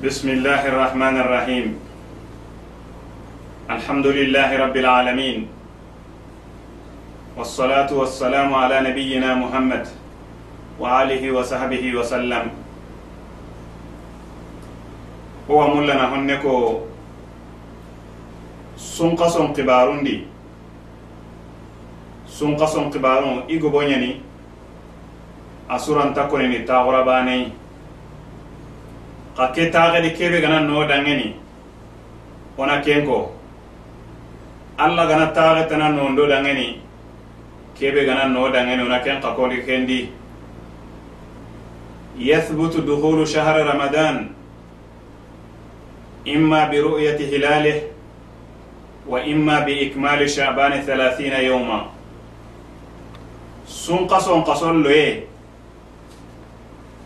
بسم الله الرحمن الرحيم. الحمد لله رب العالمين. والصلاة والسلام على نبينا محمد وآله وصحبه وسلم. هو ملنا هنكو سنقا سنقبارون دي. سنقا سنقبارون إيقو بنيني أسوران تاغرباني ka ke taxedi kebe gana no dangeni ona kenko allah gana taxetana nondo dangeni kebe gana no dangeni ona ken ka kodi kendi يثبت دخول شهر رمضان إما برؤية هلاله وإما بإكمال شعبان ثلاثين يوما سنقص قصر له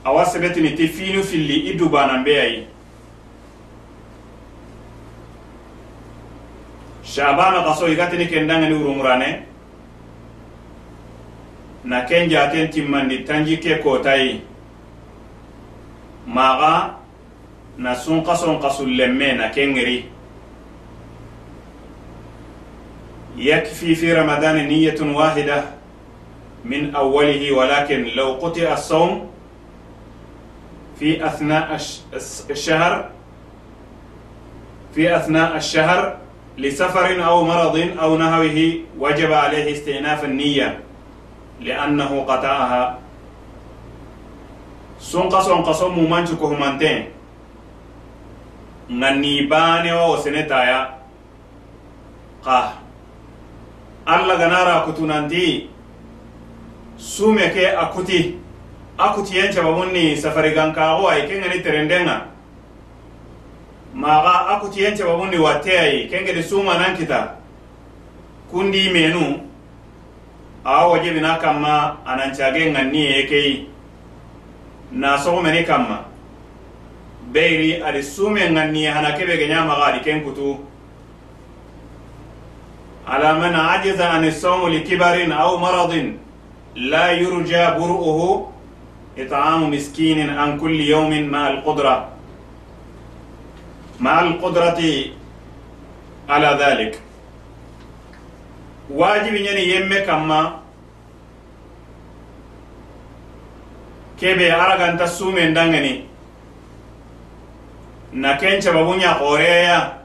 awa sebetini ti finu filli i dubanan beyayi shabana kaso igatini kendangani urumurane na ken jaten timmandi tanji ke kotayi maga na sun kason kasu lemme na kengeri يكفي في رمضان نية واحدة من أوله ولكن لو قطع الصوم في أثناء الشهر في أثناء الشهر لسفر أو مرض أو نهوه وجب عليه استئناف النية لأنه قطعها. سنقا سنقا سنمو منشكو همانتين ngani bane wa wasene taya ka alla ganara a kutiyen cabamun ni safari gankaxo ayi ke ŋeni terendenga. Maxa a kutiyen cabamun ni watte ayi ke ŋedi sumanan kita kundi menu a wajebina kanma anancage ŋanni ye keyi na soxomeni kanma beyiri adi sume ŋanni hana kebe geɲamaxa adi ken kutu على من عجز عن الصوم لكبر أو مرض لا يرجى إطعام مسكين عن كل يوم مع القدرة مع القدرة على ذلك واجب يعني يمي كما kebe araganta sumen dangani na ken cababunya xoreya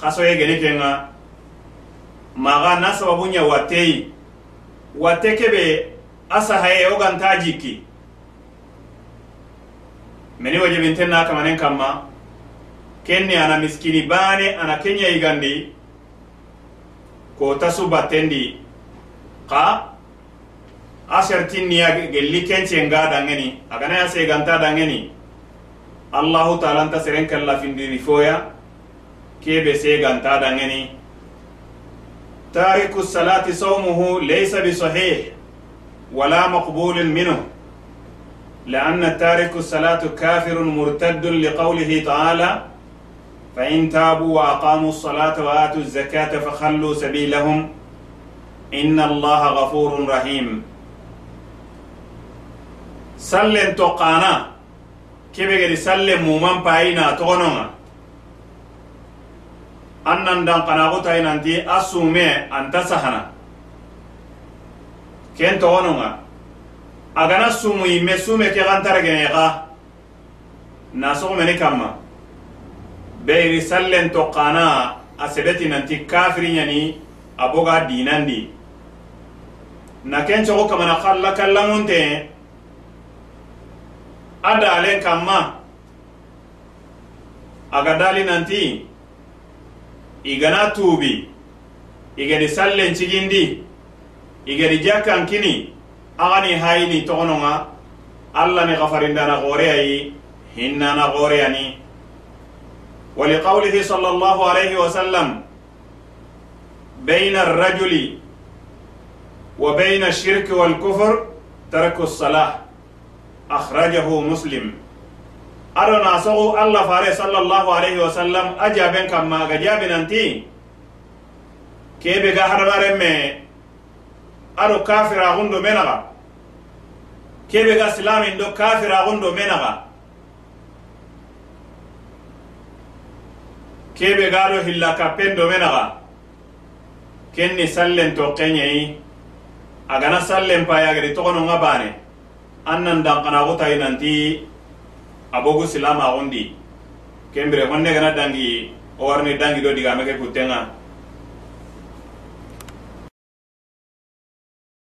kasoye geni kenga maga na sababunya watteyi watte kebe asahaye oganta jikki meni wajibinten na kamanen kamma kenni ana miskini bane ana kenya igandi. Ko battendi ka ashartinniya gelli kencenga dangeni. Agana ya seganta dangeni. Allahu taala nta seren kallafindiri foya kebe seganta dangeni. Tariku salati saumuhu laysa bisahih wala maqbulin minhu لأن التارك الصلاة كافر مرتد لقوله تعالى فإن تابوا وأقاموا الصلاة وآتوا الزكاة فخلوا سبيلهم. إن الله غفور رحيم. سلم تقانا يقول سلم مومن باينا تغنونا أنن دان قناغوتا ينانتي أسومي أنت سهنا. كين تغنونا agana sumu yimme sume ke gantara xa na sogomeni kamma. Beyri sallen tokkana a sebeti nanti kafiri ñani a boga dinandi. Na ken cogo kamana kalla kallamunte a dalen kamma aga dali nanti igana tuubi igedi sallen cigindi igedi jakkankini agani hayini togononga alla ni gafarindana goreyayi hinnana goreyani ولقوله صلى الله عليه وسلم بين الرجل وبين الشرك والكفر ترك الصلاة أخرجه مسلم أرنا سغو الله فاري صلى الله عليه وسلم أجابن كما أجابن أنتي كيف غهر برمي ado kafira gundo menaga. Kebe ga silamin do kafira gundo menaga. Kebe ga do hilla kappen do menaga. Kenni sallen to kenyei. Agana sallen pa gari togono nga bane annan nan gutayi nanti abogu silama gondi kembire honne gana dangi o warni dangi do diga meke kutenga